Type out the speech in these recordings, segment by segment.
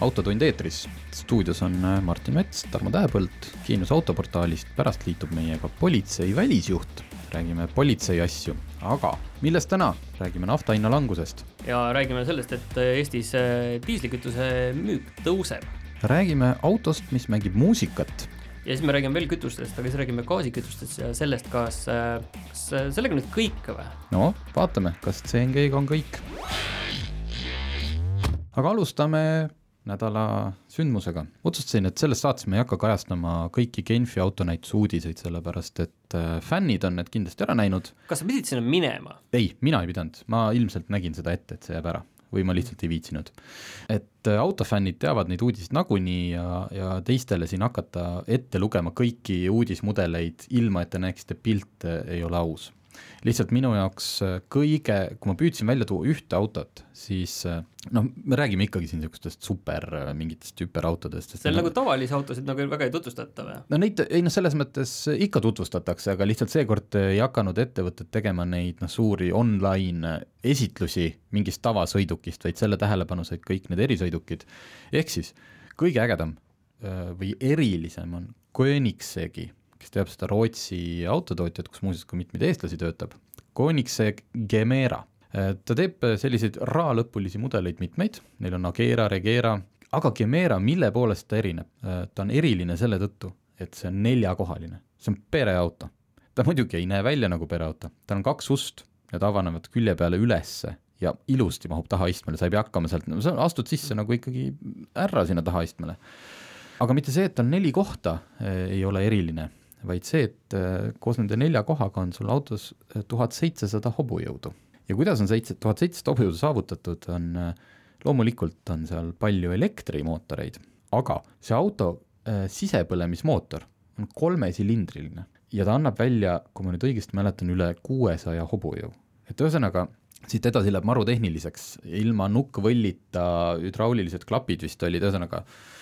autotund eetris, stuudios on äh, Martin Mets, Tarmo Tähepõld Kiinus autoportaalist, pärast liitub meiega politsei välisjuht, räägime politsei asju, aga millest täna, räägime nafta hinna langusest. ja räägime sellest, et äh, Eestis äh, diislikütuse müük tõuseb. räägime autost, mis mängib muusikat ja siis me räägime veel kütustest, aga siis räägime gaasikütustest ja sellest, kas, kas sellega nüüd kõik või? no vaatame, kas CNG-ga on kõik. aga alustame nädala sündmusega. otsustasin, et selles saates me ei hakka kajastama kõiki Genfi autonäituse uudiseid, sellepärast et äh, fännid on need kindlasti ära näinud. kas sa pidid sinna minema? ei, mina ei pidanud, ma ilmselt nägin seda ette, et see jääb ära või ma lihtsalt ei viitsinud. et äh, autofännid teavad neid uudiseid nagunii ja, ja teistele siin hakata ette lugema kõiki uudismudeleid, ilma et te näeksite pilte, ei ole aus lihtsalt minu jaoks äh, kõige, kui ma püüdsin välja tuua ühte autot, siis äh, noh, me räägime ikkagi siin niisugustest super äh, mingitest hüperautodest. see on nagu tavalisi autosid nagu väga ei tutvustata või? no neid, ei noh, selles mõttes ikka tutvustatakse, aga lihtsalt seekord ei hakanud ettevõtted tegema neid noh, suuri online esitlusi mingist tavasõidukist, vaid selle tähelepanu said kõik need erisõidukid. ehk siis kõige ägedam või erilisem on Koenigsegi kes teab seda Rootsi autotootjat, kus muuseas ka mitmeid eestlasi töötab, Koenigsegg Gemera. ta teeb selliseid ra-lõpulisi mudeleid mitmeid, neil on Agera, Regera, aga Gemera, mille poolest ta erineb? ta on eriline selle tõttu, et see on neljakohaline, see on pereauto. ta muidugi ei näe välja nagu pereauto, tal on kaks ust, need avanevad külje peale ülesse ja ilusti mahub tahaistmele, sa ei pea hakkama sealt, no sa astud sisse nagu ikkagi ära sinna tahaistmele. aga mitte see, et tal neli kohta ei ole eriline vaid see, et äh, koos nende nelja kohaga on sul autos äh, tuhat seitsesada hobujõudu. ja kuidas on seitse, tuhat seitsesada hobujõudu saavutatud, on äh, loomulikult on seal palju elektrimootoreid, aga see auto sisepõlemismootor on kolmesilindriline ja ta annab välja, kui ma nüüd õigesti mäletan, üle kuuesaja hobujõu. et ühesõnaga, siit edasi läheb maru tehniliseks, ilma nukkvõllita, hüdraulilised klapid vist olid, ühesõnaga Äh,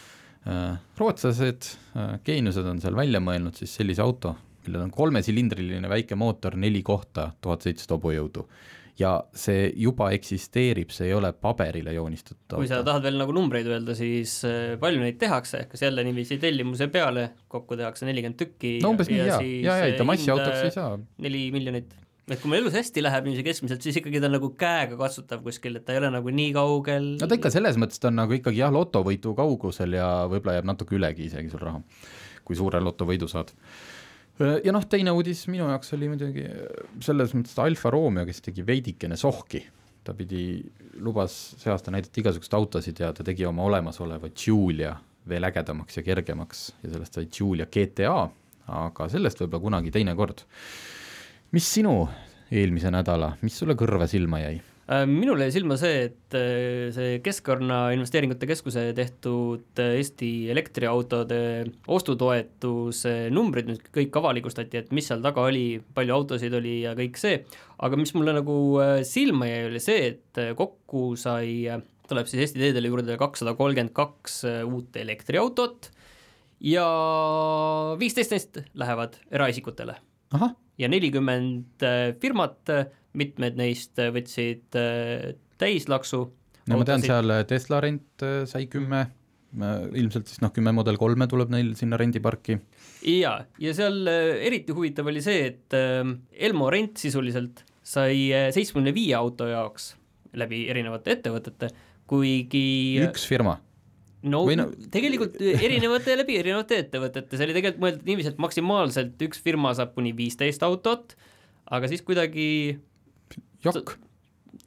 rootslased, äh, geeniused on seal välja mõelnud siis sellise auto, millel on kolmesilindriline väike mootor, neli kohta, tuhat seitsesada hobujõudu. ja see juba eksisteerib, see ei ole paberile joonistatud auto. kui sa tahad veel nagu numbreid öelda, siis äh, palju neid tehakse, kas jälle niiviisi tellimuse peale, kokku tehakse nelikümmend tükki no umbes nii, jaa, jaa, jaa, ta massiautoks ei saa. neli miljonit et kui meil elus hästi läheb niiviisi keskmiselt, siis ikkagi ta on nagu käega katsutav kuskil, et ta ei ole nagu nii kaugel. no ta ikka selles mõttes, ta on nagu ikkagi jah, lotovõitu kaugusel ja võib-olla jääb natuke ülegi isegi sul raha, kui suure lotovõidu saad. ja noh, teine uudis minu jaoks oli muidugi selles mõttes Alfa Romeo, kes tegi veidikene sohki, ta pidi, lubas see aasta näidata igasuguseid autosid ja ta tegi oma olemasoleva Giulia veel ägedamaks ja kergemaks ja sellest sai Giulia GTA, aga sellest võib-olla kunagi teine kord mis sinu eelmise nädala, mis sulle kõrva silma jäi? Äh, minule jäi silma see, et äh, see Keskkonnainvesteeringute Keskuse tehtud äh, Eesti elektriautode ostutoetuse numbrid nüüd kõik avalikustati, et mis seal taga oli, palju autosid oli ja kõik see, aga mis mulle nagu silma jäi, oli see, et kokku sai, tuleb siis Eesti teedele juurde kakssada kolmkümmend kaks uut elektriautot ja viisteist neist lähevad eraisikutele. ahah ja nelikümmend äh, firmat, mitmed neist äh, võtsid äh, täislaksu. no ma tean, seal Tesla rent sai kümme, ilmselt siis noh, kümme Model kolme tuleb neil sinna rendiparki. ja, ja seal eriti huvitav oli see, et Elmo rent sisuliselt sai seitsmekümne viie auto jaoks läbi erinevate ettevõtete, kuigi üks firma no, no tegelikult erinevate läbi erinevate ettevõtete, see oli tegelikult mõeldud niiviisi, et maksimaalselt üks firma saab kuni viisteist autot, aga siis kuidagi jokk.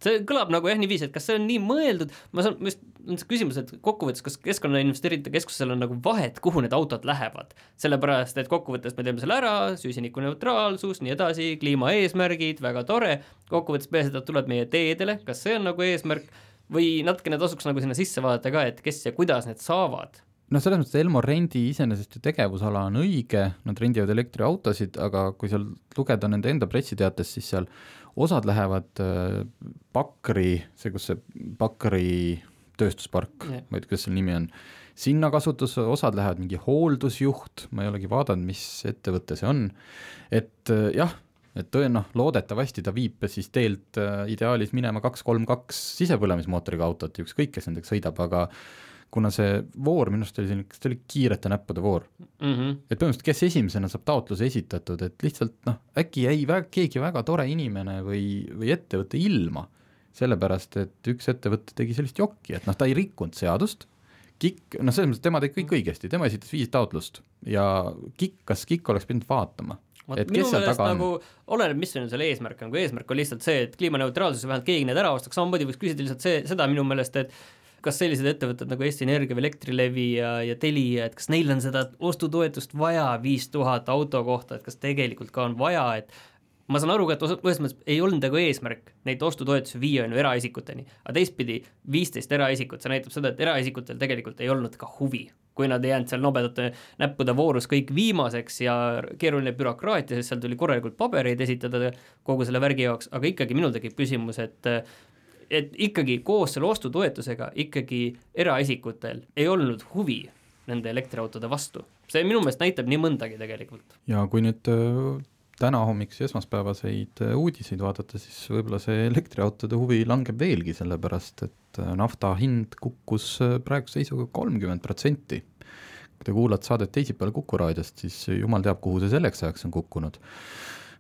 see kõlab nagu jah niiviisi, et kas see on nii mõeldud, ma saan, just on see küsimus, et kokkuvõttes, kas Keskkonnainvesteeringute Keskusel on nagu vahet, kuhu need autod lähevad, sellepärast et kokkuvõttes me teeme selle ära, süsinikuneutraalsus, nii edasi, kliimaeesmärgid, väga tore, kokkuvõttes peaasi, et ta tuleb meie teedele, kas see on nagu eesmärk või natukene tasuks nagu sinna sisse vaadata ka, et kes ja kuidas need saavad noh, selles mõttes Elmo rendi iseenesest ju tegevusala on õige, nad rendivad elektriautosid, aga kui seal lugeda nende enda pressiteatest, siis seal osad lähevad äh, Pakri, see, kus see Pakri tööstuspark yeah., ma ei tea, kuidas selle nimi on, sinna kasutusse, osad lähevad mingi hooldusjuht, ma ei olegi vaadanud, mis ettevõte see on, et äh, jah, et tõe-, noh, loodetavasti ta viib siis teelt äh, ideaalis minema kaks, kolm, kaks sisepõlemismootoriga autot, ükskõik, kes nendega sõidab, aga kuna see voor minu arust oli selline, kas ta oli kiirete näppude voor mm. -hmm. et põhimõtteliselt, kes esimesena saab taotluse esitatud, et lihtsalt noh, äkki jäi väga, keegi väga tore inimene või, või ettevõte ilma, sellepärast et üks ettevõte tegi sellist jokki, et noh, ta ei rikkunud seadust, KIK, noh, selles mõttes tema tegi kõik õigesti, tema esitas viis taotlust ja KIK, kas KIK oleks pidanud vaatama, et minu meelest nagu oleneb, mis on selle eesmärk, nagu eesmärk on lihtsalt see, et kliimaneutraalsus vähemalt keegi need ära ostaks, samamoodi võiks küsida lihtsalt see, seda minu meelest, et kas sellised ettevõtted nagu Eesti Energia või Elektrilevi ja, ja Telia, et kas neil on seda ostutoetust vaja viis tuhat auto kohta, et kas tegelikult ka on vaja, et ma saan aru ka, et ühes mõttes ei olnud nagu eesmärk neid ostutoetusi viia on ju eraisikuteni, aga teistpidi viisteist eraisikut, see näitab seda, et eraisikutel tegelikult ei olnud ka huvi kui nad ei jäänud seal nobedate näppude voorus kõik viimaseks ja keeruline bürokraatia, sest seal tuli korralikult pabereid esitada kogu selle värgi jaoks, aga ikkagi minul tekib küsimus, et et ikkagi koos selle ostutoetusega ikkagi eraisikutel ei olnud huvi nende elektriautode vastu. see minu meelest näitab nii mõndagi tegelikult. ja kui nüüd äh, täna hommikusi esmaspäevaseid äh, uudiseid vaadata, siis võib-olla see elektriautode huvi langeb veelgi, sellepärast et äh, nafta hind kukkus praeguse seisuga kolmkümmend protsenti. kui te kuulate saadet teisipäeval Kuku raadiost, siis jumal teab, kuhu see selleks ajaks on kukkunud.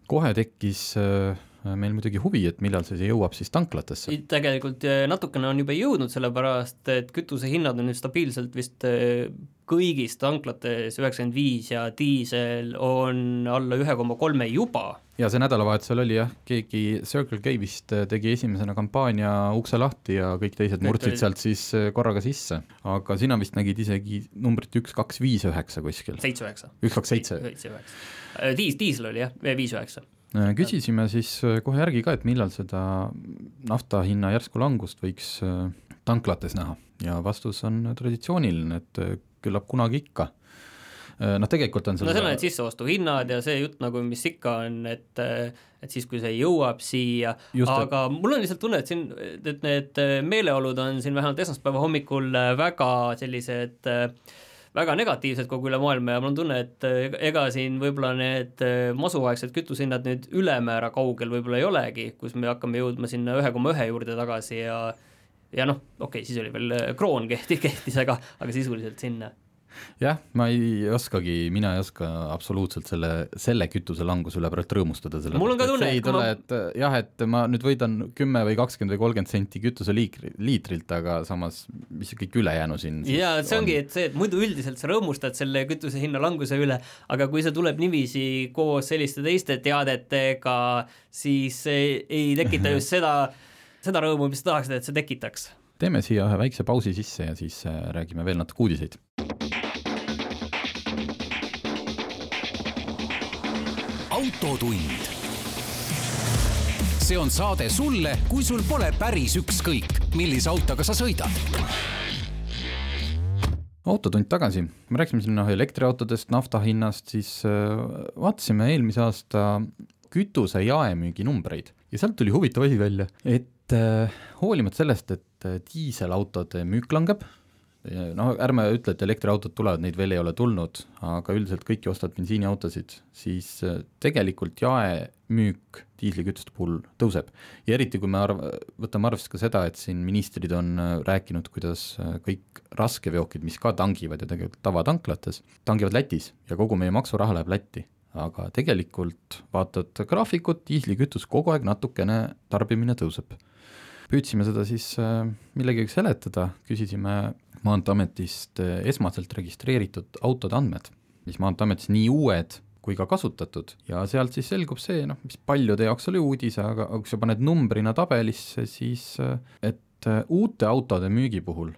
kohe tekkis äh, meil muidugi huvi, et millal see jõuab siis tanklatesse? tegelikult eh, natukene on juba jõudnud, sellepärast et kütusehinnad on nüüd stabiilselt vist eh, kõigis tanklates üheksakümmend viis ja diisel on alla ühe koma kolme juba. ja see nädalavahetusel oli jah, keegi Circle K vist tegi esimesena kampaania ukse lahti ja kõik teised murdsid oli... sealt siis korraga sisse. aga sina vist nägid isegi numbrit üks, kaks, viis, üheksa kuskil? seitse, üheksa. üks, kaks, seitse? seitse, üheksa. Diis, diisel oli jah, viis, üheksa Äh, küsisime siis äh, kohe järgi ka, et millal seda nafta hinna järsku langust võiks äh, tanklates näha. Ja vastus on traditsiooniline, et küllap kunagi ikka. Noh, tegelikult on seda no seal on need sisseostuhinnad ja see jutt nagu, mis ikka on, et et siis, kui see jõuab siia, aga et... mul on lihtsalt tunne, et siin, et need meeleolud on siin vähemalt esmaspäeva hommikul väga sellised äh, väga negatiivsed kogu üle maailma ja mul on tunne, et eh, ega siin võib-olla need eh, masuaegsed kütusehinnad nüüd ülemäära kaugel võib-olla ei olegi, kus me hakkame jõudma sinna ühe koma ühe juurde tagasi ja ja noh, okei okay,, siis oli veel eh, kroon kehti, kehtis, aga, aga sisuliselt sinna jah, ma ei oskagi, mina ei oska absoluutselt selle, selle kütuselanguse üle praegu rõõmustada, selle mul on ka tunne, et tule, ma... et jah, et ma nüüd võidan kümme või kakskümmend või kolmkümmend senti kütuseliikri, liitrilt, aga samas mis kõik ülejäänu siin jaa, see on... ongi, et see, et muidu üldiselt sa rõõmustad selle kütuse hinna languse üle, aga kui see tuleb niiviisi koos selliste teiste teadetega, siis ei tekita just seda, seda rõõmu, mis tahaksid, et see tekitaks teeme siia ühe väikse pausi sisse ja siis äh, räägime veel natuke uudiseid. Autotund. see on saade sulle, kui sul pole päris ükskõik, millise autoga sa sõidad. Autotund tagasi, me rääkisime siin noh elektriautodest, nafta hinnast, siis äh, vaatasime eelmise aasta kütuse jaemüügi numbreid. Ja sealt tuli huvitav asi välja, et äh, hoolimata sellest, et äh, diiselautode müük langeb, noh, ärme ütle, et elektriautod tulevad, neid veel ei ole tulnud, aga üldiselt kõiki ostavad bensiiniautosid, siis äh, tegelikult jaemüük diislikütuste puhul tõuseb. ja eriti, kui me arv-, võtame arvesse ka seda, et siin ministrid on äh, rääkinud, kuidas äh, kõik raskeveokid, mis ka tangivad ja tegelikult tavatanklates, tangivad Lätis ja kogu meie maksuraha läheb Lätti aga tegelikult vaatad graafikut, diislikütus kogu aeg natukene tarbimine tõuseb püüdsime seda siis millegagi seletada, küsisime Maanteeametist eh, esmaselt registreeritud autode andmed, mis Maanteeametis nii uued kui ka kasutatud. Ja sealt siis selgub see, noh, mis paljude jaoks oli uudis, aga kui sa paned numbrina tabelisse, siis eh, et eh, uute autode müügi puhul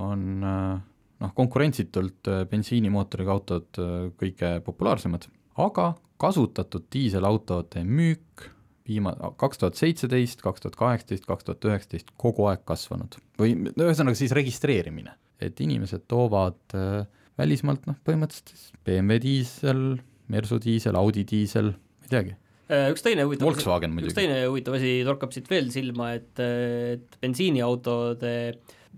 on noh, konkurentsitult bensiinimootoriga autod kõige populaarsemad, aga kasutatud diiselautode müük viima-, kaks tuhat seitseteist, kaks tuhat kaheksateist, kaks tuhat üheksateist kogu aeg kasvanud. Või ühesõnaga siis registreerimine et inimesed toovad äh, välismaalt noh, põhimõtteliselt siis BMW diisel, Mersu diisel, Audi diisel, ei teagi, Äh, üks teine huvitav Volkswagen üks muidugi. teine huvitav asi torkab siit veel silma, et, et bensiiniautode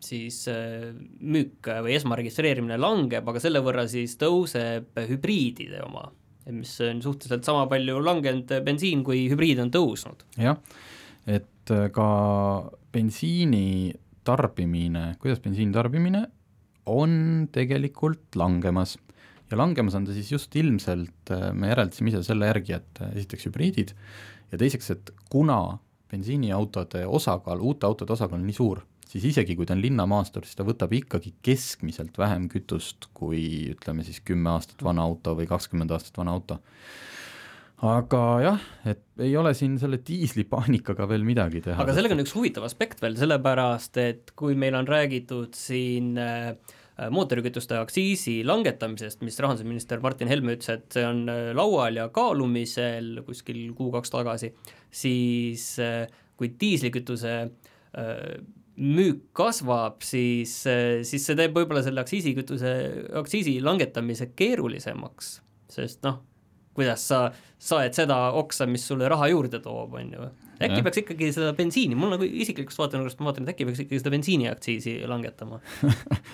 siis äh, müük või esmaregistreerimine langeb, aga selle võrra siis tõuseb hübriidide oma, mis on suhteliselt sama palju langenud bensiin, kui hübriid on tõusnud. jah, et äh, ka bensiini tarbimine, kuidas bensiini tarbimine on tegelikult langemas ja langemas on ta siis just ilmselt, äh, me järeldasime ise selle järgi, et äh, esiteks hübriidid ja teiseks, et kuna bensiiniautode osakaal, uute autode osakaal on nii suur, siis isegi kui ta on linnamaastur, siis ta võtab ikkagi keskmiselt vähem kütust kui ütleme siis kümme aastat vana auto või kakskümmend aastat vana auto. Aga jah, et ei ole siin selle diislipaanikaga veel midagi teha. aga sellega on üks huvitav aspekt veel, sellepärast et kui meil on räägitud siin äh, mootorikütuste aktsiisi langetamisest, mis rahandusminister Martin Helme ütles, et see on äh, laual ja kaalumisel kuskil kuu-kaks tagasi, siis äh, kui diislikütuse müük kasvab, siis, siis see teeb võib-olla selle aktsiisikütuse, aktsiisi langetamise keerulisemaks, sest noh, kuidas sa saed seda oksa, mis sulle raha juurde toob, on ju. äkki Jah. peaks ikkagi seda bensiini, mul nagu isiklikust vaatenurgast ma vaatan, et äkki peaks ikkagi seda bensiiniaktsiisi langetama.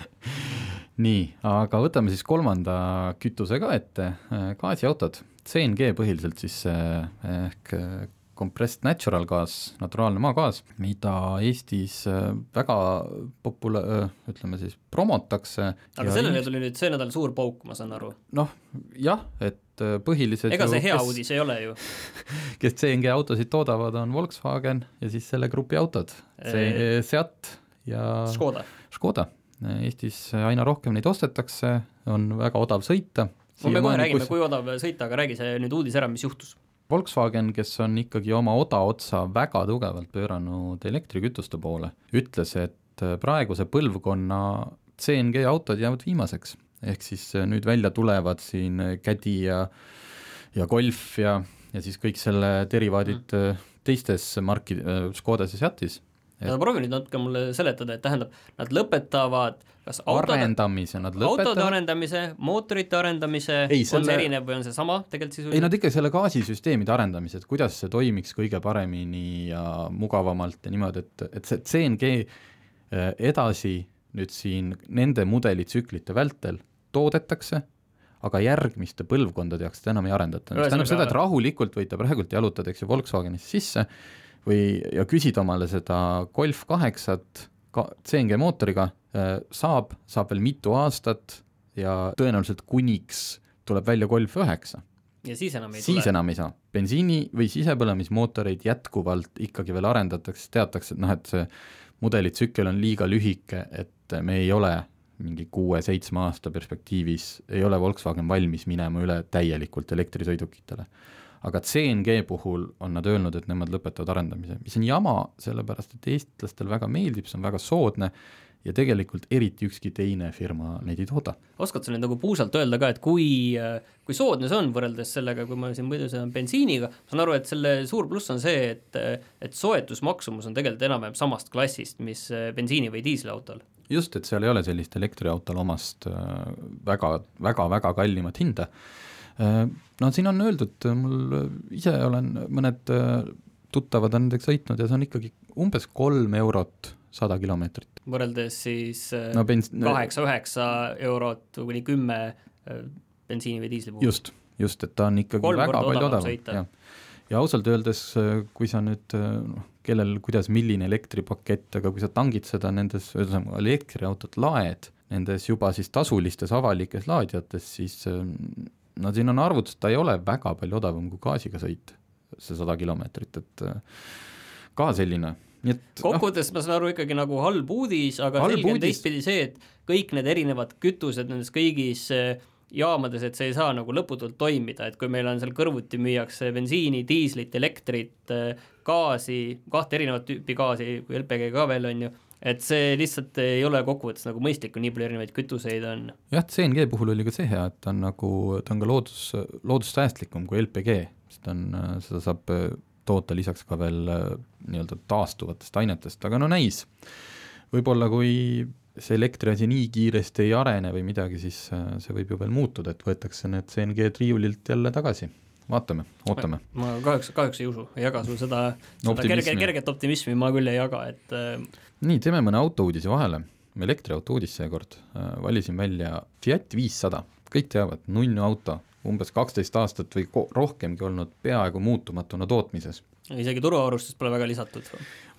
nii, aga võtame siis kolmanda kütuse ka ette, gaasiautod, CNG põhiliselt siis äh, ehk äh, compressed natural gas, naturaalne maagaas, mida Eestis äh, väga popula-, ütleme siis promotakse. aga sellele tuli nüüd see nädal suur pauk, ma saan aru. noh, jah, et äh, põhilised ega see ju, hea kes, uudis ei ole ju. kes CNG autosid toodavad, on Volkswagen ja siis selle grupi autod, see Seat ja Škoda. Škoda. Eestis aina rohkem neid ostetakse, on väga odav sõita. me kohe räägime, kui odav sõita, aga räägi see nüüd uudis ära, mis juhtus. Volkswagen, kes on ikkagi oma oda otsa väga tugevalt pööranud elektrikütuste poole, ütles, et praeguse põlvkonna CNG autod jäävad viimaseks. ehk siis nüüd välja tulevad siin Caddy ja, ja Golf ja, ja siis kõik selle derivaadid mm. teistes marki-, Škodas ja Seatis aga proovi nüüd natuke mulle seletada, et tähendab, nad lõpetavad kas autode, arendamise nad autode lõpetavad, arendamise, mootorite arendamise, Ei, on selle- see erinev või on see sama tegelikult ei sisuliselt? nad ikka selle gaasisüsteemide arendamise, et kuidas see toimiks kõige paremini ja mugavamalt ja niimoodi, et, et see CNG eh, edasi nüüd siin nende mudelitsüklite vältel toodetakse, aga järgmiste põlvkondade jaoks seda enam ei arendata, mis tähendab seda, et rahulikult võite praegult jalutada, eks ju, Volkswagenisse sisse või, ja küsida omale seda Golf kaheksat ka CNG mootoriga, eh, saab, saab veel mitu aastat ja tõenäoliselt kuniks tuleb välja Golf üheksa ja siis enam ei siis tule. enam ei saa. bensiini- või sisepõlemismootoreid jätkuvalt ikkagi veel arendatakse, teatakse, et noh, et see mudelitsükkel on liiga lühike, et me ei ole mingi kuue-seitsme aasta perspektiivis, ei ole Volkswagen valmis minema üle täielikult elektrisõidukitele. Aga CNG puhul on nad öelnud, et nemad lõpetavad arendamise, mis on jama, sellepärast et eestlastel väga meeldib, see on väga soodne ja tegelikult eriti ükski teine firma neid ei tooda. oskad sa nüüd nagu puusalt öelda ka, et kui, kui soodne see on võrreldes sellega, kui ma siin muidu sõidan bensiiniga, ma saan aru, et selle suur pluss on see, et, et soetusmaksumus on tegelikult enam-vähem samast klassist, mis bensiini- või diisliautol. just, et seal ei ole sellist elektriautol omast äh, väga, väga, väga kallimat hinda. No siin on öeldud, mul ise olen, mõned äh, tuttavad on nendega sõitnud ja see on ikkagi umbes kolm eurot sada kilomeetrit. võrreldes siis no bens-, kaheksa-üheksa eurot kuni kümme äh, bensiini või diisli puhul. just, just, et ta on ikkagi Kolm väga palju odavam jah. ja ausalt öeldes, kui sa nüüd noh, kellel, kuidas, milline elektripakett, aga kui sa tangid seda nendes, ühesõnaga elektriautot laed, nendes juba siis tasulistes avalikes laadijates, siis no siin on arvutus, ta ei ole väga palju odavam kui gaasiga sõit, see sada kilomeetrit, et ka selline, nii et noh, kokkuvõttes ma saan aru ikkagi nagu halb uudis, aga Halb selge on teistpidi see, et kõik need erinevad kütused nendes kõigis eh, jaamades, et see ei saa nagu lõputult toimida, et kui meil on seal kõrvuti müüakse bensiini, diislit, elektrit, gaasi, kahte erinevat tüüpi gaasi, kui LPG ka veel on ju, et see lihtsalt ei ole kokkuvõttes nagu mõistlik, kui nii palju erinevaid kütuseid on. jah, CNG puhul oli ka see hea, et ta on nagu, ta on ka loodus, loodussäästlikum kui LPG, sest on, seda saab toota lisaks ka veel nii-öelda taastuvatest ainetest, aga no näis. võib-olla kui see elektriasi nii kiiresti ei arene või midagi, siis see võib ju veel muutuda, et võetakse need CNG-d riiulilt jälle tagasi vaatame, ootame. ma kahjuks, kahjuks ei usu, ei jaga sul seda, seda kerge, kerget optimismi ma küll ei jaga, et äh, nii, teeme mõne autouudise vahele, elektriauto uudis seekord, äh, valisin välja Fiat viissada, kõik teavad, nunnu auto, umbes kaksteist aastat või rohkemgi olnud peaaegu muutumatuna tootmises. isegi turuarvustust pole väga lisatud.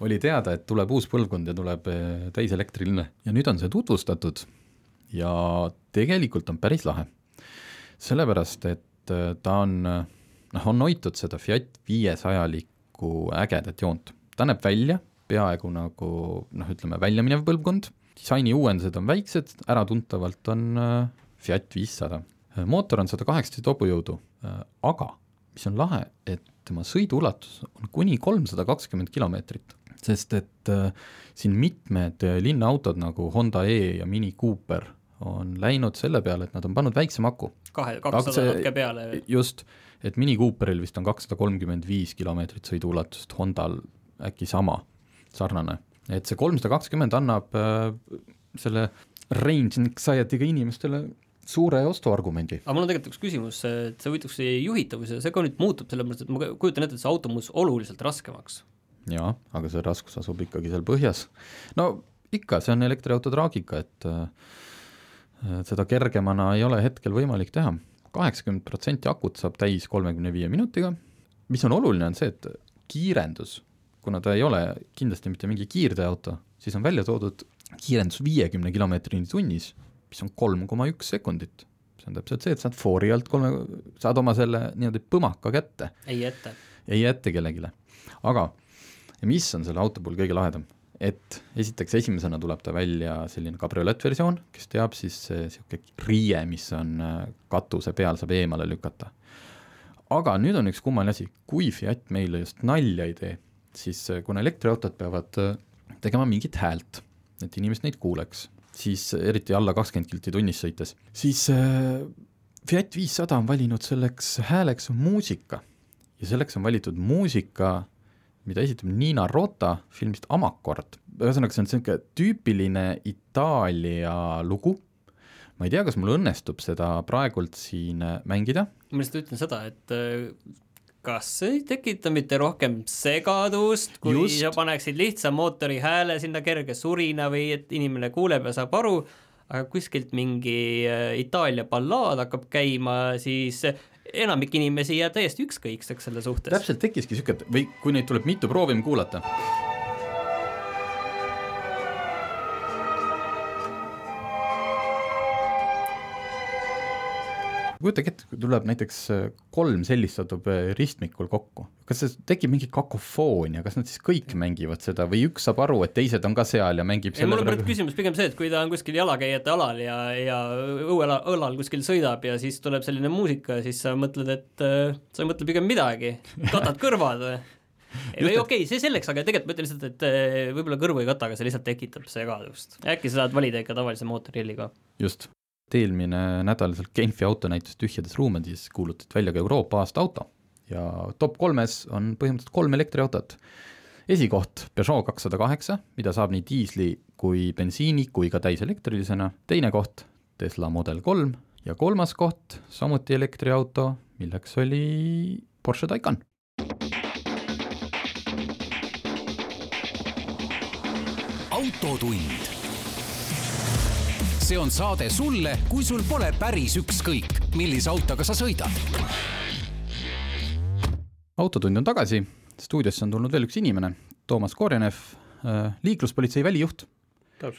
oli teada, et tuleb uus põlvkond ja tuleb äh, täiselektriline ja nüüd on see tutvustatud ja tegelikult on päris lahe. sellepärast, et ta on noh, on hoitud seda Fiat viiesajalikku ägedat joont, ta näeb välja peaaegu nagu noh, ütleme väljaminev põlvkond, disaini uuendused on väiksed, äratuntavalt on äh, Fiat viissada. mootor on sada kaheksateist hobujõudu, äh, aga mis on lahe, et tema sõiduulatus on kuni kolmsada kakskümmend kilomeetrit, sest et äh, siin mitmed linnaautod nagu Honda E ja Mini Cooper on läinud selle peale, et nad on pannud väiksema aku. kahe, kakssada natuke peale. just, et Mini Cooperil vist on kakssada kolmkümmend viis kilomeetrit sõiduulatust, Hondal äkki sama, sarnane. et see kolmsada kakskümmend annab äh, selle range anxiety'ga inimestele suure ostuargumendi. aga mul on tegelikult üks küsimus, et see huvitaks juhitavus ja see ka nüüd muutub, sellepärast et ma kujutan ette, et see auto muutus oluliselt raskemaks. jaa, aga see raskus asub ikkagi seal põhjas. no ikka, see on elektriauto traagika, et äh, seda kergemana ei ole hetkel võimalik teha kaheksakümmend protsenti akut saab täis kolmekümne viie minutiga, mis on oluline, on see, et kiirendus, kuna ta ei ole kindlasti mitte mingi kiirteeauto, siis on välja toodud kiirendus viiekümne kilomeetrini tunnis, mis on kolm koma üks sekundit. see on täpselt see, et saad foori alt kolme, saad oma selle niimoodi põmaka kätte. ei ette. ei ette kellelegi. aga mis on selle auto puhul kõige lahedam? Et esiteks esimesena tuleb ta välja selline kabriolettversioon, kes teab siis niisugune riie, mis on äh, katuse peal, saab eemale lükata. aga nüüd on üks kummaline asi, kui Fiat meile just nalja ei tee, siis äh, kuna elektriautod peavad tegema mingit häält, et inimesed neid kuuleks, siis eriti alla kakskümmend kilti tunnis sõites, siis Fiat viissada on valinud selleks hääleks muusika ja selleks on valitud muusika mida esitab Nina Rota filmist Amakord. ühesõnaga, see on niisugune tüüpiline Itaalia lugu, ma ei tea, kas mul õnnestub seda praegult siin mängida. ma lihtsalt ütlen seda, et äh, kas ei tekita mitte rohkem segadust, kui Just. sa paneksid lihtsa mootori hääle sinna kerge surina või et inimene kuuleb ja saab aru, aga kuskilt mingi äh, Itaalia ballaad hakkab käima, siis enamik inimesi jääb täiesti ükskõikseks selle suhtes. täpselt tekkiski niisugune, või kui neid tuleb mitu, proovime kuulata kujutage ette, kui tuleb näiteks äh, kolm sellist satub äh, ristmikul kokku, kas see tekib mingi kakofoonia, kas nad siis kõik mängivad seda või üks saab aru, et teised on ka seal ja mängib selle mul on praegu küsimus pigem see, et kui ta on kuskil jalakäijate alal ja, ja õuela, õlal kuskil sõidab ja siis tuleb selline muusika, siis sa mõtled, et äh, sa ei mõtle pigem midagi, katad kõrvad või? või okei okay,, see selleks, aga tegelikult ma ütlen lihtsalt, et äh, võib-olla kõrvu ei kata, aga see lihtsalt tekitab segadust. äkki sa saad valida ikka tavalise mootorilliga. just, et eelmine nädal seal Genfi autonäitus tühjades ruumides kuulutati välja ka Euroopa aasta auto. Ja top kolmes on põhimõtteliselt kolm elektriautot. esikoht Peugeot kakssada kaheksa, mida saab nii diisli kui bensiini kui ka täiselektrilisena, teine koht Tesla Model kolm ja kolmas koht samuti elektriauto, milleks oli Porsche Taycan. Autotund see on saade sulle, kui sul pole päris ükskõik, millise autoga sa sõidad. autotund on tagasi, stuudiosse on tulnud veel üks inimene, Toomas Korjanev, äh, liikluspolitsei välijuht.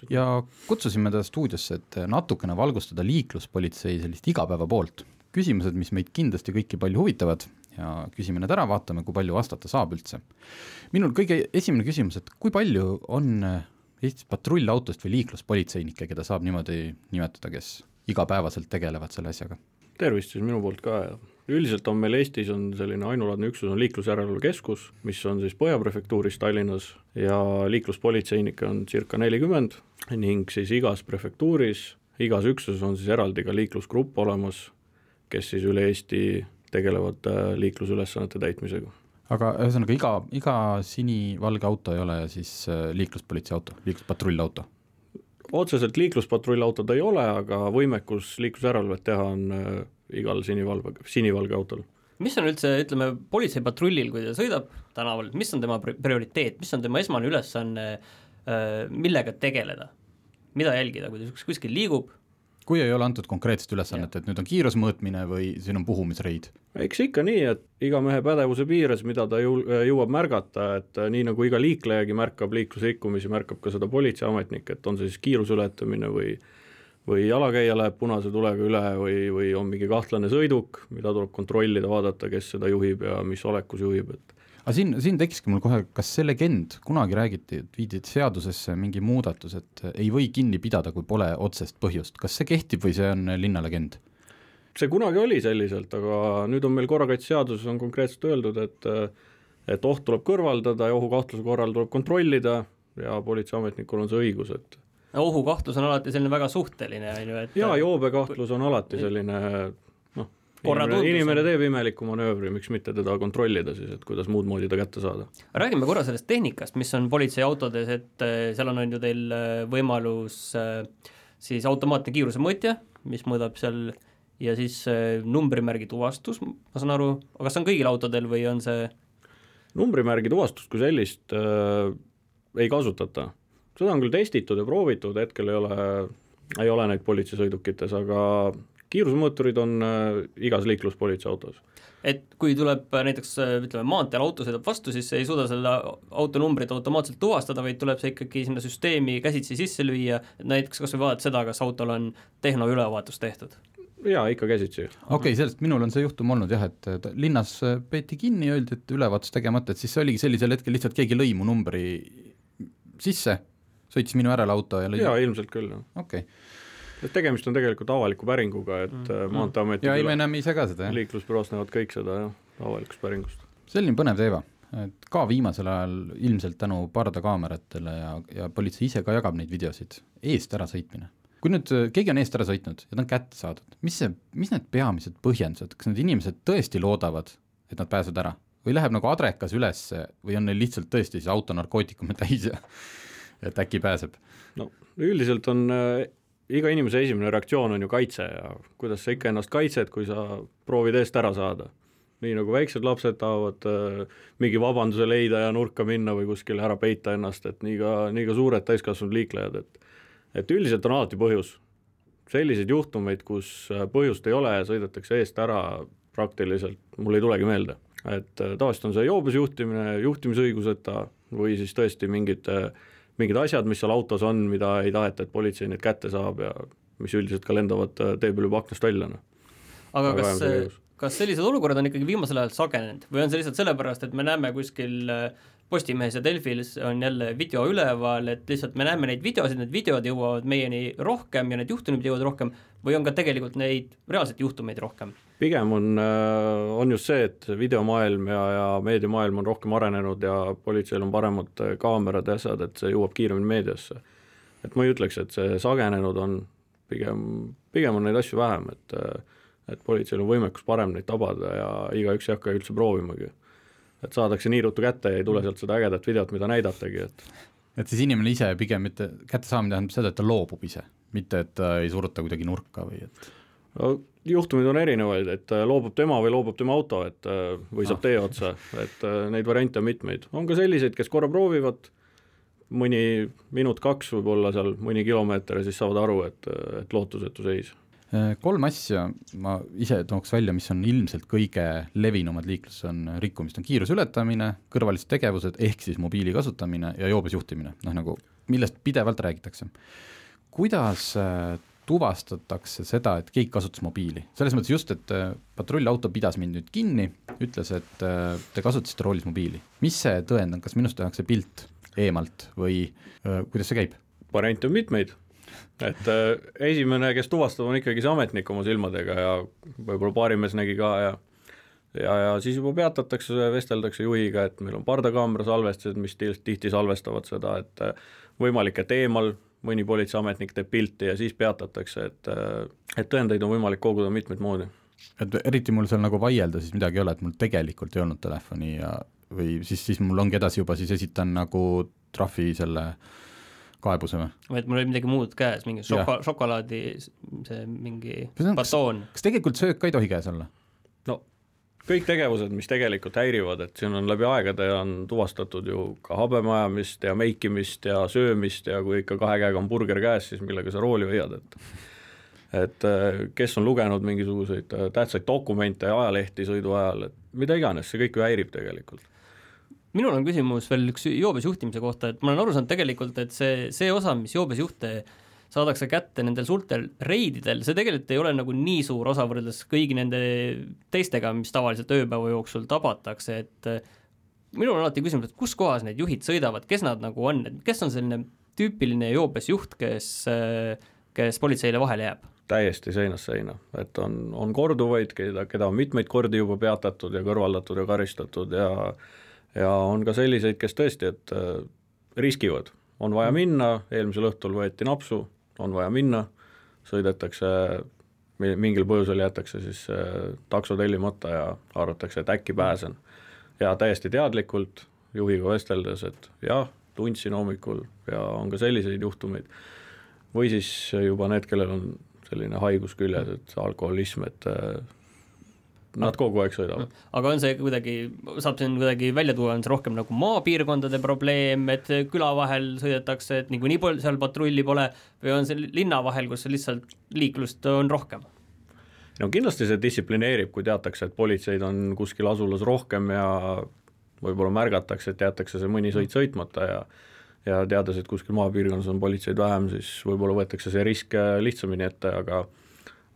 ja kutsusime ta stuudiosse, et natukene valgustada liikluspolitsei sellist igapäeva poolt. küsimused, mis meid kindlasti kõiki palju huvitavad ja küsime need ära, vaatame, kui palju vastata saab üldse. minul kõige esimene küsimus, et kui palju on Eestis patrullautost või liikluspolitseinikke, keda saab niimoodi nimetada, kes igapäevaselt tegelevad selle asjaga? tervist siis minu poolt ka ja üldiselt on meil Eestis on selline ainulaadne üksus, on Liiklusjärelevalve Keskus, mis on siis Põhja prefektuuris Tallinnas ja liikluspolitseinikke on circa nelikümmend ning siis igas prefektuuris, igas üksuses on siis eraldi ka liiklusgrupp olemas, kes siis üle Eesti tegelevad äh, liiklusülesannete täitmisega aga ühesõnaga iga, iga sinivalge auto ei ole siis äh, liikluspolitsei auto, liikluspatrullauto? otseselt liikluspatrullautod ei ole, aga võimekus liiklusjärelevalvet teha on äh, igal sinivalve, sinivalge autol. mis on üldse, ütleme, politseipatrullil, kui ta sõidab tänaval, mis on tema prioriteet, mis on tema esmane ülesanne, millega tegeleda? mida jälgida, kui ta kuskil liigub, kui ei ole antud konkreetset ülesannet, et nüüd on kiirusmõõtmine või siin on puhumisreid? eks ikka nii, et iga mehe pädevuse piires, mida ta ju jõuab märgata, et äh, nii nagu iga liiklejagi märkab liiklusrikkumisi, märkab ka seda politseiametnik, et on see siis kiiruse ületamine või või jalakäija läheb punase tulega üle või, või on mingi kahtlane sõiduk, mida tuleb kontrollida, vaadata, kes seda juhib ja mis olekus juhib, et aga siin, siin tekkiski mul kohe, kas see legend, kunagi räägiti, et viidi seadusesse mingi muudatus, et ei või kinni pidada, kui pole otsest põhjust, kas see kehtib või see on linnalegend? see kunagi oli selliselt, aga nüüd on meil korrakaitseseaduses on konkreetselt öeldud, et et oht tuleb kõrvaldada ja ohukahtluse korral tuleb kontrollida ja politseiametnikul on see õigus, et ohukahtlus on alati selline väga suhteline, on ju, et jaa, joobekahtlus on alati selline inimene, inimene teeb imeliku manöövri, miks mitte teda kontrollida siis, et kuidas muud moodi ta kätte saada. räägime korra sellest tehnikast, mis on politseiautodes, et äh, seal on, on ju teil äh, võimalus äh, siis automaatne kiirusemõõtja, mis mõõdab seal ja siis numbrimärgi tuvastus, ma saan aru, aga kas see on kõigil autodel või on see numbrimärgi tuvastust kui sellist äh, ei kasutata. seda on küll testitud ja proovitud, hetkel ei ole, ei ole neid politseisõidukites, aga kiirusemõõturid on äh, igas liikluspolitsei autos. et kui tuleb äh, näiteks äh, ütleme, maanteel auto sõidab vastu, siis see ei suuda selle auto numbrit automaatselt tuvastada, vaid tuleb see ikkagi sinna süsteemi käsitsi sisse lüüa, et näiteks kas või vaadata seda, kas autol on tehnoülevaatus tehtud jaa, ikka käsitsi. okei okay,, sellest minul on see juhtum olnud jah, et linnas peeti kinni, öeldi, et ülevaatus tegemata, et siis see oligi sellisel hetkel lihtsalt keegi lõi mu numbri sisse, sõitis minu järel auto ja lõi jaa, ilmselt küll, jah. okei okay et tegemist on tegelikult avaliku päringuga, et mm. Äh, Maanteeameti ja ei, me enam ei sega seda, jah. liiklusbüroos näevad kõik seda, jah, avalikust päringust. selline põnev teema, et ka viimasel ajal ilmselt tänu pardakaameratele ja, ja politsei ise ka jagab neid videosid, eest ärasõitmine. kui nüüd äh, keegi on eest ära sõitnud ja ta on kätte saadud, mis see, mis need peamised põhjendused, kas need inimesed tõesti loodavad, et nad pääsevad ära? või läheb nagu adrekas üles või on neil lihtsalt tõesti siis auto narkootikume täis ja et äkki pääseb? no üldiselt on äh, iga inimese esimene reaktsioon on ju kaitse ja kuidas sa ikka ennast kaitsed, kui sa proovid eest ära saada. nii nagu väiksed lapsed tahavad äh, mingi vabanduse leida ja nurka minna või kuskile ära peita ennast, et nii ka, nii ka suured täiskasvanud liiklejad, et et üldiselt on alati põhjus. selliseid juhtumeid, kus äh, põhjust ei ole ja sõidetakse eest ära, praktiliselt mul ei tulegi meelde. et äh, tavaliselt on see joobes juhtimine, juhtimisõiguseta või siis tõesti mingid äh, mingid asjad, mis seal autos on, mida ei taheta, et politsei neid kätte saab ja mis üldiselt ka lendavad äh, tee peal juba aknast välja, noh. aga kas, kas sellised olukorrad on ikkagi viimasel ajal sagenenud või on see lihtsalt sellepärast, et me näeme kuskil äh, Postimehes ja Delfis on jälle video üleval, et lihtsalt me näeme neid videosid, need videod jõuavad meieni rohkem ja need juhtumid jõuavad rohkem või on ka tegelikult neid reaalseid juhtumeid rohkem? Pigem on, äh, on just see, et videomaailm ja, ja meediamaailm on rohkem arenenud ja politseil on paremad äh, kaamerad ja asjad, et see jõuab kiiremini meediasse. et ma ei ütleks, et see sagenenud on, pigem, pigem on neid asju vähem, et et politseil on võimekus parem neid tabada ja igaüks ei hakka üldse proovimagi. Et saadakse nii ruttu kätte ja ei tule sealt seda ägedat videot, mida näidatagi, et et siis inimene ise pigem mitte, kättesaamine tähendab seda, et ta loobub ise, mitte et ta ei suruta kuidagi nurka või et no juhtumeid on erinevaid, et äh, loobub tema või loobub tema auto, et äh, või saab ah. tee otsa, et äh, neid variante on mitmeid. on ka selliseid, kes korra proovivad, mõni minut-kaks võib-olla seal, mõni kilomeeter ja siis saavad aru, et, et lootusetu seis kolm asja ma ise tooks välja, mis on ilmselt kõige levinumad liikluses, on rikkumist, on kiiruse ületamine, kõrvalised tegevused, ehk siis mobiili kasutamine ja joobes juhtimine, noh nagu millest pidevalt räägitakse. kuidas tuvastatakse seda, et keegi kasutas mobiili, selles mõttes just, et äh, patrullauto pidas mind nüüd kinni, ütles, et te kasutasite roolis mobiili, mis see tõend on, kas minust tehakse pilt eemalt või kuidas see käib? variante on mitmeid. Et äh, esimene, kes tuvastab, on ikkagi see ametnik oma silmadega ja võib-olla baarimees nägi ka ja ja, ja siis juba peatatakse, vesteldakse juhiga, et meil on pardakaamera salvestused, mis tihti salvestavad seda, et äh, võimalik, et eemal mõni politseiametnik teeb pilti ja siis peatatakse, et äh, et tõendeid on võimalik koguda mitmeid moodi. et eriti mul seal nagu vaielda siis midagi ei ole, et mul tegelikult ei olnud telefoni ja või siis, siis mul ongi edasi juba siis esitan nagu trahvi selle kaebuse või? või et mul oli midagi muud käes, mingi šoka, šokolaadi see mingi batoon. kas tegelikult söök ka ei tohi käes olla? Kõik tegevused, mis tegelikult häirivad, et siin on läbi aegade on tuvastatud ju ka habemajamist ja meikimist ja söömist ja kui ikka kahe käega on burger käes, siis millega sa rooli hoiad, et et äh, kes on lugenud mingisuguseid äh, tähtsaid dokumente ja ajalehti sõidu ajal, et mida iganes, see kõik ju häirib tegelikult. Minul on küsimus veel üks joobes juhtimise kohta, et ma olen aru saanud tegelikult, et see, see osa, mis joobes juhte saadakse kätte nendel suurtel reididel, see tegelikult ei ole nagu nii suur osa võrreldes kõigi nende teistega, mis tavaliselt ööpäeva jooksul tabatakse, et minul on alati küsimus, et kus kohas need juhid sõidavad, kes nad nagu on, et kes on selline tüüpiline joobes juht, kes, kes politseile vahele jääb? täiesti seinast seina, et on, on korduvaid, keda, keda on mitmeid kordi juba peatatud ja kõrvaldatud ja karistatud ja ja on ka selliseid, kes tõesti, et äh, riskivad, on vaja minna, eelmisel õhtul võeti napsu, on vaja minna, sõidetakse, mingil põhjusel jäetakse siis äh, takso tellimata ja arvatakse, et äkki pääsen. ja täiesti teadlikult juhiga vesteldes, et jah, tundsin hommikul ja on ka selliseid juhtumeid, või siis juba need, kellel on selline haigus küljes, et alkoholism, et äh, Nad kogu aeg sõidavad. aga on see kuidagi, saab siin kuidagi välja tuua, on see rohkem nagu maapiirkondade probleem, et küla vahel sõidetakse, et niikuinii pol-, seal patrulli pole, või on see linna vahel, kus lihtsalt liiklust on rohkem? no kindlasti see distsiplineerib, kui teatakse, et politseid on kuskil asulas rohkem ja võib-olla märgatakse, et jäetakse see mõni sõit sõitmata ja ja teades, et kuskil maapiirkonnas on politseid vähem, siis võib-olla võetakse see risk lihtsamini ette, aga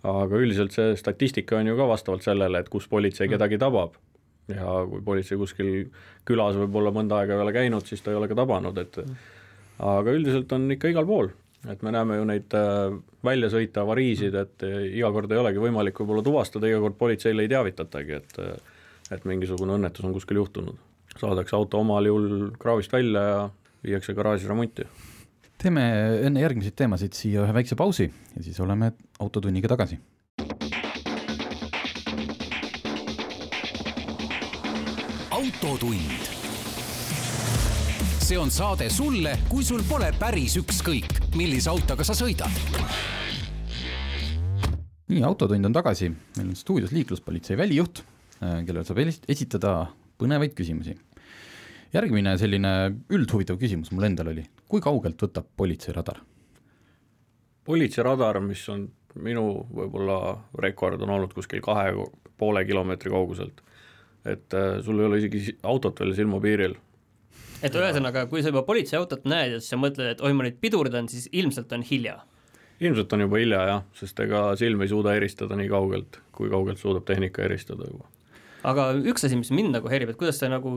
aga üldiselt see statistika on ju ka vastavalt sellele, et kus politsei mm. kedagi tabab. ja kui politsei kuskil külas võib-olla mõnda aega ei ole käinud, siis ta ei ole ka tabanud, et mm. aga üldiselt on ikka igal pool, et me näeme ju neid äh, väljasõite avariisid, et äh, iga kord ei olegi võimalik võib-olla tuvastada, iga kord politseile ei teavitatagi, et äh, et mingisugune õnnetus on kuskil juhtunud. saadakse auto omal juhul kraavist välja ja viiakse garaaži remonti teeme enne järgmiseid teemasid siia ühe väikse pausi ja siis oleme Autotunniga tagasi. autotund. see on saade sulle, kui sul pole päris ükskõik, millise autoga sa sõidad. nii, Autotund on tagasi, meil on stuudios liikluspolitsei välijuht, äh, kellele saab esitada põnevaid küsimusi järgmine selline üldhuvitav küsimus mul endal oli, kui kaugelt võtab politseiradar? politseiradar, mis on minu võib-olla rekord on olnud kuskil kahe poole kilomeetri kauguselt. et äh, sul ei ole isegi autot veel silmapiiril. et ühesõnaga, kui sa juba politseiautot näed ja siis sa mõtled, et oi, ma nüüd pidurdan, siis ilmselt on hilja? ilmselt on juba hilja jah, sest ega silm ei suuda eristada nii kaugelt, kui kaugelt suudab tehnika eristada juba aga üks asi, mis mind nagu häirib, et kuidas see nagu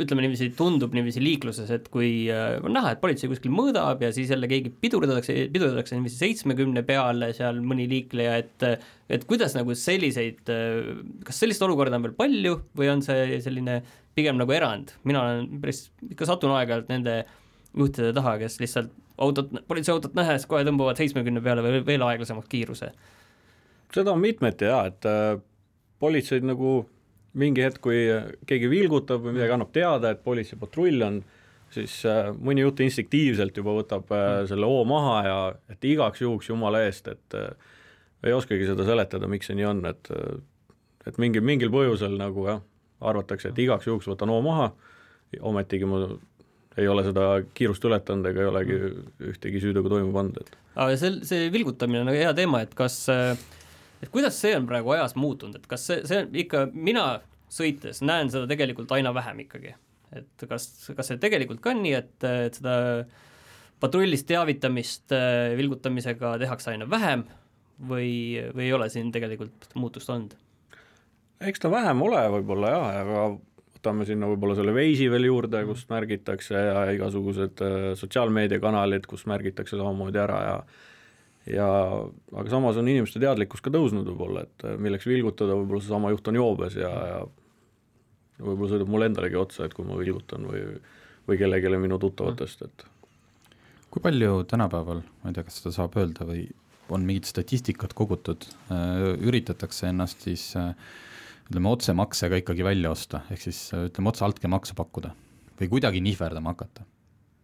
ütleme niiviisi, tundub niiviisi liikluses, et kui äh, on näha, et politsei kuskil mõõdab ja siis jälle keegi pidurdatakse, pidurdatakse niiviisi seitsmekümne peale seal mõni liikleja, et et kuidas nagu selliseid, äh, kas sellist olukorda on veel palju või on see selline pigem nagu erand, mina olen päris, ikka satun aeg-ajalt nende juhtide taha, kes lihtsalt autot, politseiautot nähes kohe tõmbavad seitsmekümne peale või veel aeglasemalt kiiruse. seda on mitmeti jaa, et äh, politseid nagu mingi hetk, kui keegi vilgutab või midagi annab teada, et politseipatrull on, siis äh, mõni juht instinktiivselt juba võtab äh, selle hoo maha ja et igaks juhuks jumala eest, et äh, ei oskagi seda seletada, miks see nii on, et et mingi, mingil põhjusel nagu jah, arvatakse, et igaks juhuks võtan hoo maha, ometigi ma ei ole seda kiirust ületanud ega ei olegi ühtegi süütegu toime pannud, et aga see, see vilgutamine on nagu hea teema, et kas äh et kuidas see on praegu ajas muutunud, et kas see, see ikka, mina sõites näen seda tegelikult aina vähem ikkagi. et kas, kas see tegelikult ka on nii, et, et seda patrullist teavitamist äh, vilgutamisega tehakse aina vähem või, või ei ole siin tegelikult muutust olnud? eks ta vähem ole võib-olla jah, aga võtame sinna võib-olla selle Waze'i veel juurde, kus märgitakse ja igasugused äh, sotsiaalmeediakanalid, kus märgitakse samamoodi ära ja ja aga samas on inimeste teadlikkus ka tõusnud võib-olla, et äh, milleks vilgutada, võib-olla seesama juht on joobes ja, ja võib-olla sõidab mulle endalegi otsa, et kui ma vilgutan või, või kellelegi minu tuttavatest, et kui palju tänapäeval, ma ei tea, kas seda saab öelda või on mingit statistikat kogutud, äh, üritatakse ennast siis äh, ütleme, otsemaksega ikkagi välja osta, ehk siis ütleme, otse altkäemaksu pakkuda või kuidagi nihverdama hakata?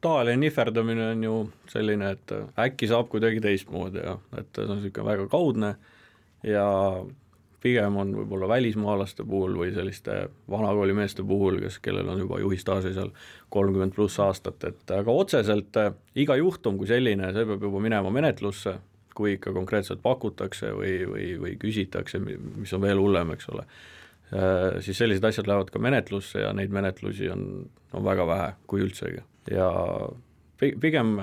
Tavaline nihverdamine on ju selline, et äkki saab kuidagi teistmoodi ja et see on niisugune väga kaudne ja pigem on võib-olla välismaalaste puhul või selliste vanakooli meeste puhul, kes, kellel on juba juhistaaži seal kolmkümmend pluss aastat, et aga otseselt äh, iga juhtum kui selline, see peab juba minema menetlusse, kui ikka konkreetselt pakutakse või, või, või küsitakse, mis on veel hullem, eks ole, äh, siis sellised asjad lähevad ka menetlusse ja neid menetlusi on, on väga vähe, kui üldsegi. Ja pigem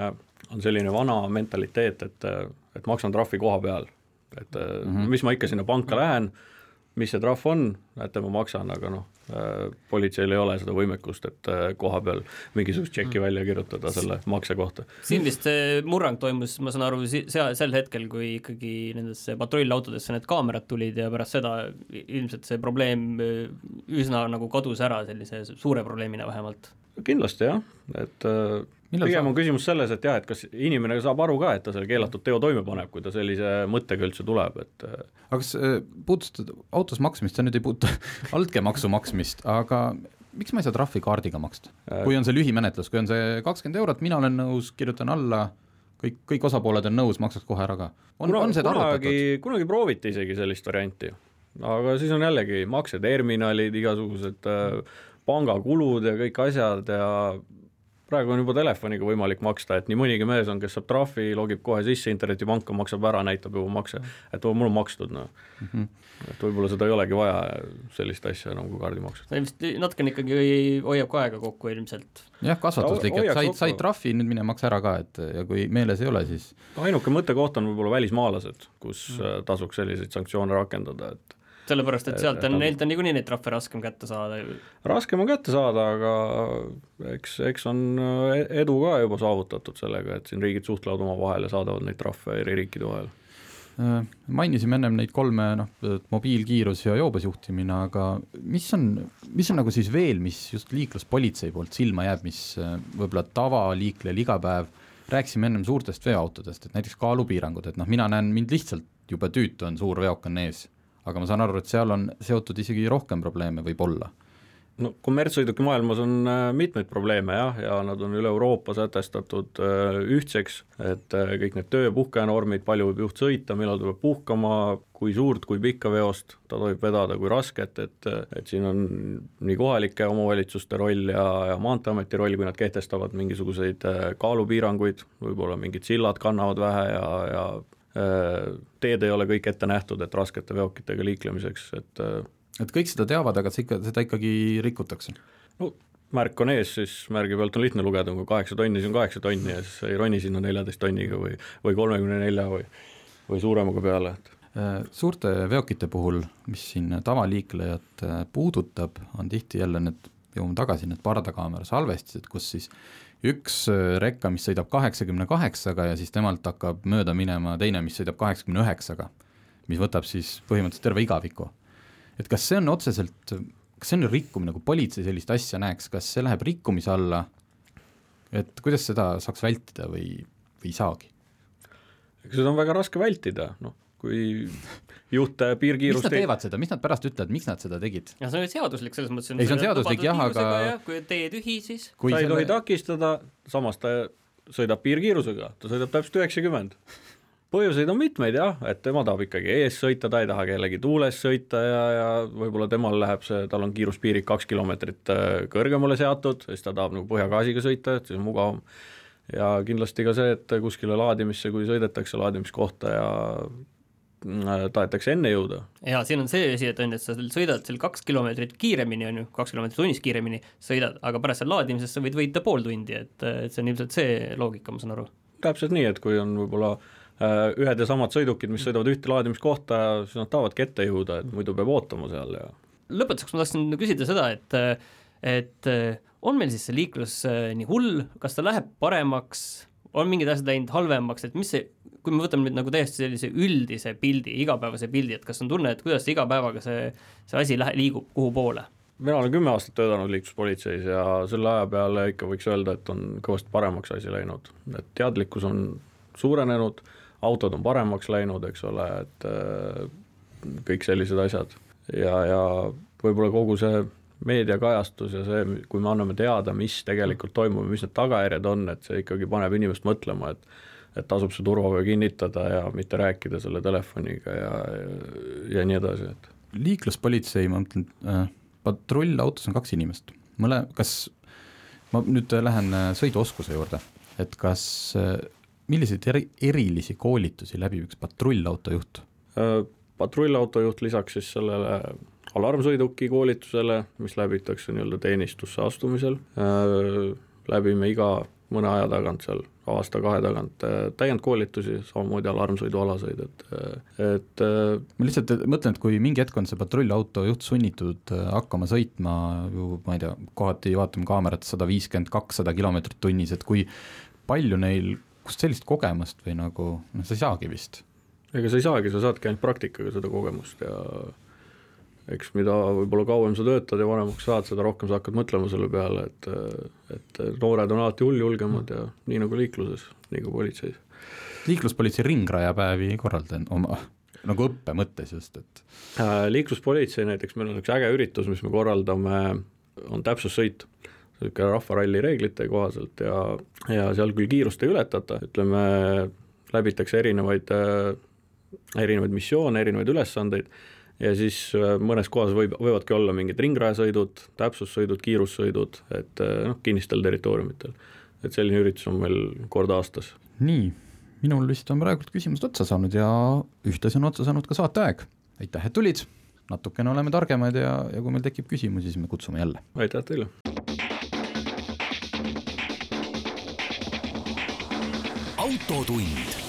on selline vana mentaliteet, et, et maksan trahvi koha peal et mm -hmm. mis ma ikka sinna panka lähen, mis see trahv on, näete, ma maksan, aga noh, äh, politseil ei ole seda võimekust, et äh, koha peal mingisugust tšekki mhm. välja kirjutada selle makse kohta. siin vist see murrang toimus, ma saan aru, seal, sel hetkel, kui ikkagi nendesse patrullautodesse need kaamerad tulid ja pärast seda ilmselt see probleem üsna nagu kadus ära sellise suure probleemina vähemalt. kindlasti jah, et äh, pigem on küsimus selles, et jah, et kas inimene saab aru ka, et ta selle keelatud teo toime paneb, kui ta sellise mõttega üldse tuleb, et äh, aga kas äh, puudutad autos maksmist, sa nüüd ei puuduta altkäemaksu maksmist, aga miks ma ei saa trahvikaardiga maksta, äh. kui on see lühimenetlus, kui on see kakskümmend eurot, mina olen nõus, kirjutan alla, kõik, kõik osapooled on nõus, maksaks kohe ära ka. on, on seda arutatud? kunagi prooviti isegi sellist varianti, aga siis on jällegi makseterminalid, igasugused pangakulud ja kõik asjad ja praegu on juba telefoniga võimalik maksta, et nii mõnigi mees on, kes saab trahvi, logib kohe sisse internetipanka, maksab ära, näitab juba makse, et mul on makstud, noh mm -hmm.. et võib-olla seda ei olegi vaja, sellist asja enam kui kaardimaksust. see vist natukene ikkagi hoiab ka aega kokku ilmselt. jah, kasvatuslik, et said, said trahvi, nüüd mine maksa ära ka, et ja kui meeles ei ole, siis ainuke mõttekoht on võib-olla välismaalased, kus mm. tasuks selliseid sanktsioone rakendada, et sellepärast, et sealt on, neilt on niikuinii neid trahve raskem kätte saada. raskem on kätte saada, aga eks, eks on äh, edu ka juba saavutatud sellega, et siin riigid suhtlevad omavahel ja saadavad neid trahve eri riikide vahel äh, mainisime ennem neid kolme, noh, mobiilkiirus ja joobes juhtimine, aga mis on, mis on nagu siis veel, mis just liikluspolitsei poolt silma jääb, mis äh, võib-olla tavaliiklejal iga päev, rääkisime ennem suurtest veoautodest, et näiteks kaalupiirangud, et noh, mina näen, mind lihtsalt jube tüütu on, suur veok on ees aga ma saan aru, et seal on seotud isegi rohkem probleeme võib-olla. No kommertssõiduki maailmas on äh, mitmeid probleeme jah, ja nad on üle Euroopa sätestatud äh, ühtseks, et äh, kõik need töö- ja puhkenormid, palju võib juht sõita, millal ta peab puhkama, kui suurt, kui pikka veost ta tohib vedada, kui rasket, et, et siin on nii kohalike omavalitsuste roll ja, ja Maanteeameti roll, kui nad kehtestavad mingisuguseid kaalupiiranguid, võib-olla mingid sillad kannavad vähe ja, ja teed ei ole kõik ette nähtud, et raskete veokitega liiklemiseks, et äh, et kõik seda teavad, aga see ikka, seda ikkagi rikutakse? no märk on ees, siis märgi pealt on lihtne lugeda, kui kaheksa tonni, siis on kaheksa tonni ja siis ei roni sinna neljateist tonniga või, või kolmekümne nelja või, või suuremaga peale, et äh, Suurte veokite puhul, mis siin tavaliiklejat puudutab, on tihti jälle need, jõuame tagasi, need pardakaamera salvestised, kus siis üks äh, rekka, mis sõidab kaheksakümne kaheksaga ja siis temalt hakkab mööda minema teine, mis sõidab kaheksakümne üheksaga, mis võtab siis põhimõtteliselt terve igaviku. et kas see on otseselt, kas see on rikkumine, kui politsei sellist asja näeks, kas see läheb rikkumise alla, et kuidas seda saaks vältida või, või ei saagi? seda on väga raske vältida, noh kui juht piirkiirust miks nad teevad seda, mis nad pärast ütlevad, miks nad seda tegid? ja see on seaduslik selles mõttes. ei, see on seaduslik jah, aga ja, kui tee tühi, siis kui ta ei selle... tohi takistada, samas ta sõidab piirkiirusega, ta sõidab täpselt üheksakümmend. põhjuseid on mitmeid jah, et tema tahab ikkagi ees sõita, ta ei taha kellegi tuules sõita ja, ja võib-olla temal läheb see, tal on kiiruspiirid kaks kilomeetrit äh, kõrgemale seatud, siis ta tahab nagu põhjagaasiga sõita, et siis on mugavam ja kindlasti ka see, et kuskile laadimisse, kui sõidetakse laadimiskohta ja tahetakse enne jõuda. jaa, siin on see asi, et on ju, et sa sõidad seal kaks kilomeetrit kiiremini, on ju, kaks kilomeetrit tunnis kiiremini sõidad, aga pärast seal laadimises sa võid võita pool tundi, et, et see on ilmselt see loogika, ma saan aru. täpselt nii, et kui on võib-olla äh, ühed ja samad sõidukid, mis sõidavad ühte laadimiskohta, siis nad tahavadki ette jõuda, et muidu peab ootama seal ja lõpetuseks ma tahtsin küsida seda, et et on meil siis see liiklus äh, nii hull, kas ta läheb paremaks, on mingid asjad läinud halvemaks, et mis see, kui me võtame nüüd nagu täiesti sellise üldise pildi, igapäevase pildi, et kas on tunne, et kuidas iga päevaga see, see asi lähe-, liigub, kuhu poole? mina olen kümme aastat töötanud liikluspolitseis ja selle aja peale ikka võiks öelda, et on kõvasti paremaks asi läinud, et teadlikkus on suurenenud, autod on paremaks läinud, eks ole, et äh, kõik sellised asjad ja, ja võib-olla kogu see meediakajastus ja see, kui me anname teada, mis tegelikult toimub ja mis need tagajärjed on, et see ikkagi paneb inimest mõtlema, et et tasub see turvavöö kinnitada ja mitte rääkida selle telefoniga ja, ja, nii edasi, et. Liikluspolitsei, ma mõtlen äh,, patrullautos on kaks inimest, mõle-, kas, ma nüüd lähen äh, sõiduoskuse juurde, et kas äh,, milliseid eri, erilisi koolitusi läbib üks patrullautojuht? Äh,? patrullautojuht lisaks siis sellele alarmsõiduki koolitusele, mis läbitakse nii-öelda teenistusse astumisel. Äh,, läbime iga mõne aja tagant seal, aasta-kahe tagant äh, täiendkoolitusi, samamoodi alarmsõidualaseid, et, äh, et äh, ma lihtsalt mõtlen, et kui mingi hetk on see patrullauto juht sunnitud hakkama sõitma ju ma ei tea, kohati vaatame kaamerat sada viiskümmend, kakssada kilomeetrit tunnis, et kui palju neil, kust sellist kogemust või nagu noh, sa ei saagi vist? ega sa ei saagi, sa saadki ainult praktikaga seda kogemust ja eks mida võib-olla kauem sa töötad ja vanemaks saad, seda rohkem sa hakkad mõtlema selle peale, et et noored on alati hulljulgemad ja nii nagu liikluses, nii ka politseis. liikluspolitsei ringrajapäevi korraldan oma nagu õppe mõttes just, et äh, liikluspolitsei näiteks, meil on üks äge üritus, mis me korraldame, on täpsussõit, niisugune rahvaralli reeglite kohaselt ja, ja seal küll kiirust ei ületata, ütleme, läbitakse erinevaid, äh, erinevaid missioone, erinevaid ülesandeid ja siis äh, mõnes kohas võib, võivadki olla mingid ringrajasõidud, täpsussõidud, kiirussõidud, et äh, noh, kinnistel territooriumitel. et selline üritus on meil kord aastas. nii, minul vist on praegult küsimused otsa saanud ja ühtlasi on otsa saanud ka saateaeg. aitäh, et tulid, natukene oleme targemad ja, ja kui meil tekib küsimusi, siis me kutsume jälle. aitäh teile! autotund